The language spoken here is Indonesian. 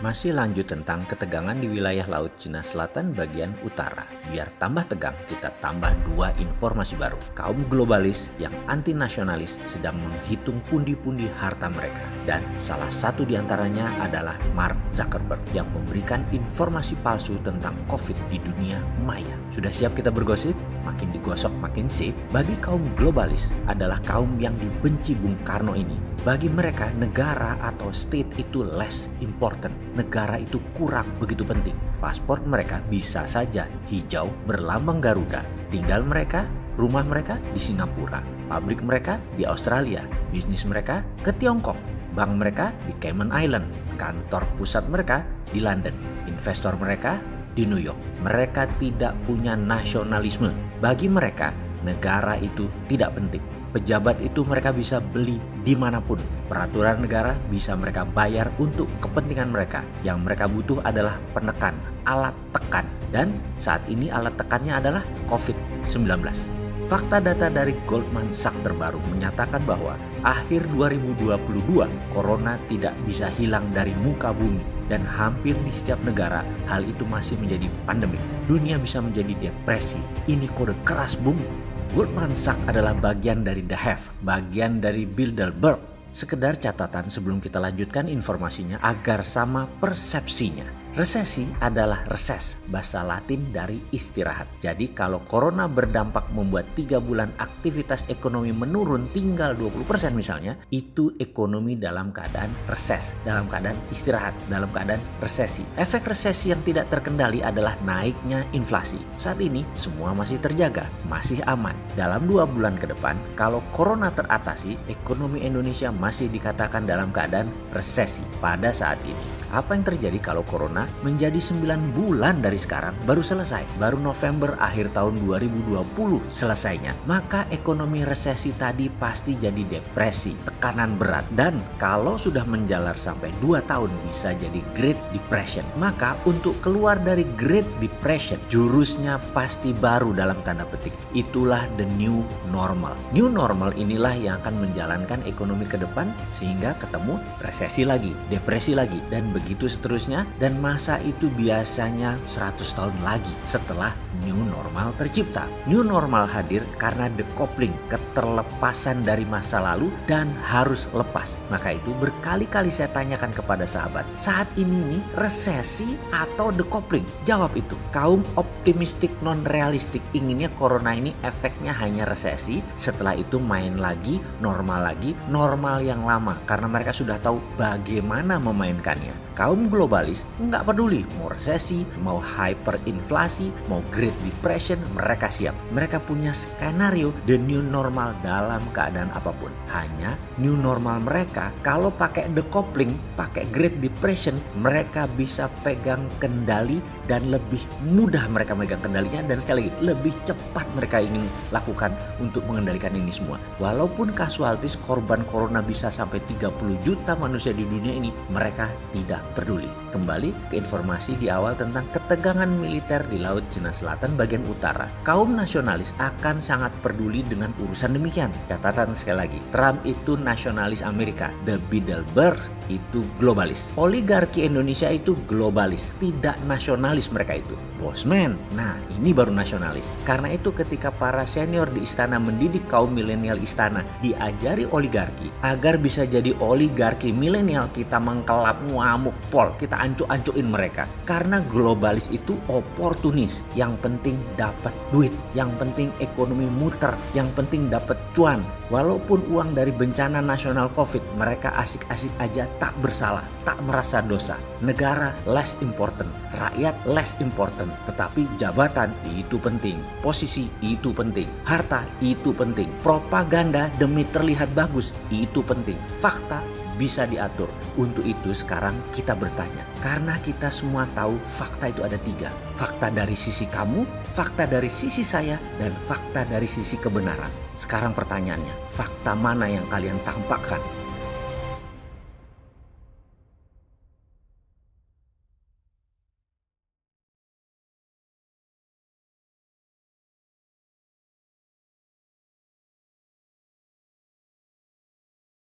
Masih lanjut tentang ketegangan di wilayah Laut Cina Selatan bagian utara. Biar tambah tegang, kita tambah dua informasi baru. Kaum globalis yang anti nasionalis sedang menghitung pundi-pundi harta mereka. Dan salah satu di antaranya adalah Mark Zuckerberg yang memberikan informasi palsu tentang COVID di dunia maya. Sudah siap kita bergosip? Makin digosok makin sip. Bagi kaum globalis adalah kaum yang dibenci Bung Karno ini. Bagi mereka negara atau state itu less important negara itu kurang begitu penting. Paspor mereka bisa saja hijau berlambang Garuda. Tinggal mereka, rumah mereka di Singapura, pabrik mereka di Australia, bisnis mereka ke Tiongkok, bank mereka di Cayman Island, kantor pusat mereka di London, investor mereka di New York. Mereka tidak punya nasionalisme. Bagi mereka, negara itu tidak penting pejabat itu mereka bisa beli di mana pun. Peraturan negara bisa mereka bayar untuk kepentingan mereka. Yang mereka butuh adalah penekan, alat tekan. Dan saat ini alat tekannya adalah COVID-19. Fakta data dari Goldman Sachs terbaru menyatakan bahwa akhir 2022 corona tidak bisa hilang dari muka bumi dan hampir di setiap negara hal itu masih menjadi pandemi. Dunia bisa menjadi depresi. Ini kode keras bumi. Goldman Sachs adalah bagian dari The Have, bagian dari Bilderberg. Sekedar catatan sebelum kita lanjutkan informasinya agar sama persepsinya. Resesi adalah reses, bahasa latin dari istirahat. Jadi kalau corona berdampak membuat tiga bulan aktivitas ekonomi menurun tinggal 20% misalnya, itu ekonomi dalam keadaan reses, dalam keadaan istirahat, dalam keadaan resesi. Efek resesi yang tidak terkendali adalah naiknya inflasi. Saat ini semua masih terjaga, masih aman. Dalam dua bulan ke depan, kalau corona teratasi, ekonomi Indonesia masih dikatakan dalam keadaan resesi pada saat ini. Apa yang terjadi kalau corona menjadi 9 bulan dari sekarang baru selesai? Baru November akhir tahun 2020 selesainya. Maka ekonomi resesi tadi pasti jadi depresi, tekanan berat. Dan kalau sudah menjalar sampai 2 tahun bisa jadi Great Depression. Maka untuk keluar dari Great Depression, jurusnya pasti baru dalam tanda petik. Itulah the new normal. New normal inilah yang akan menjalankan ekonomi ke depan sehingga ketemu resesi lagi, depresi lagi, dan begitu seterusnya dan masa itu biasanya 100 tahun lagi setelah new normal tercipta. New normal hadir karena decoupling, keterlepasan dari masa lalu dan harus lepas. Maka itu berkali-kali saya tanyakan kepada sahabat, saat ini nih resesi atau decoupling? Jawab itu. Kaum optimistik non realistik inginnya corona ini efeknya hanya resesi, setelah itu main lagi, normal lagi, normal yang lama karena mereka sudah tahu bagaimana memainkannya kaum globalis nggak peduli mau resesi, mau hyperinflasi, mau Great Depression, mereka siap. Mereka punya skenario the new normal dalam keadaan apa pun. Hanya new normal mereka kalau pakai decoupling, pakai Great Depression, mereka bisa pegang kendali dan lebih mudah mereka megang kendalinya dan sekali lagi lebih cepat mereka ingin lakukan untuk mengendalikan ini semua. Walaupun kasualtis korban corona bisa sampai 30 juta manusia di dunia ini, mereka tidak peduli. Kembali ke informasi di awal tentang ketegangan militer di Laut Cina Selatan bagian utara. Kaum nasionalis akan sangat peduli dengan urusan demikian. Catatan sekali lagi, Trump itu nasionalis Amerika, The Bilderbergs itu globalis. Oligarki Indonesia itu globalis, tidak nasionalis mereka itu. Bosman, nah ini baru nasionalis. Karena itu ketika para senior di istana mendidik kaum milenial istana diajari oligarki agar bisa jadi oligarki milenial kita mengkelap ngamuk pol, kita ancuk-ancukin mereka. Karena globalis itu oportunis, yang penting dapat duit, yang penting ekonomi muter, yang penting dapat cuan. Walaupun uang dari bencana nasional Covid, mereka asik-asik aja tak bersalah, tak merasa dosa. Negara less important, rakyat less important, tetapi jabatan itu penting, posisi itu penting, harta itu penting, propaganda demi terlihat bagus itu penting, fakta bisa diatur. Untuk itu sekarang kita bertanya. Karena kita semua tahu fakta itu ada tiga. Fakta dari sisi kamu, fakta dari sisi saya, dan fakta dari sisi kebenaran. Sekarang pertanyaannya, fakta mana yang kalian tampakkan?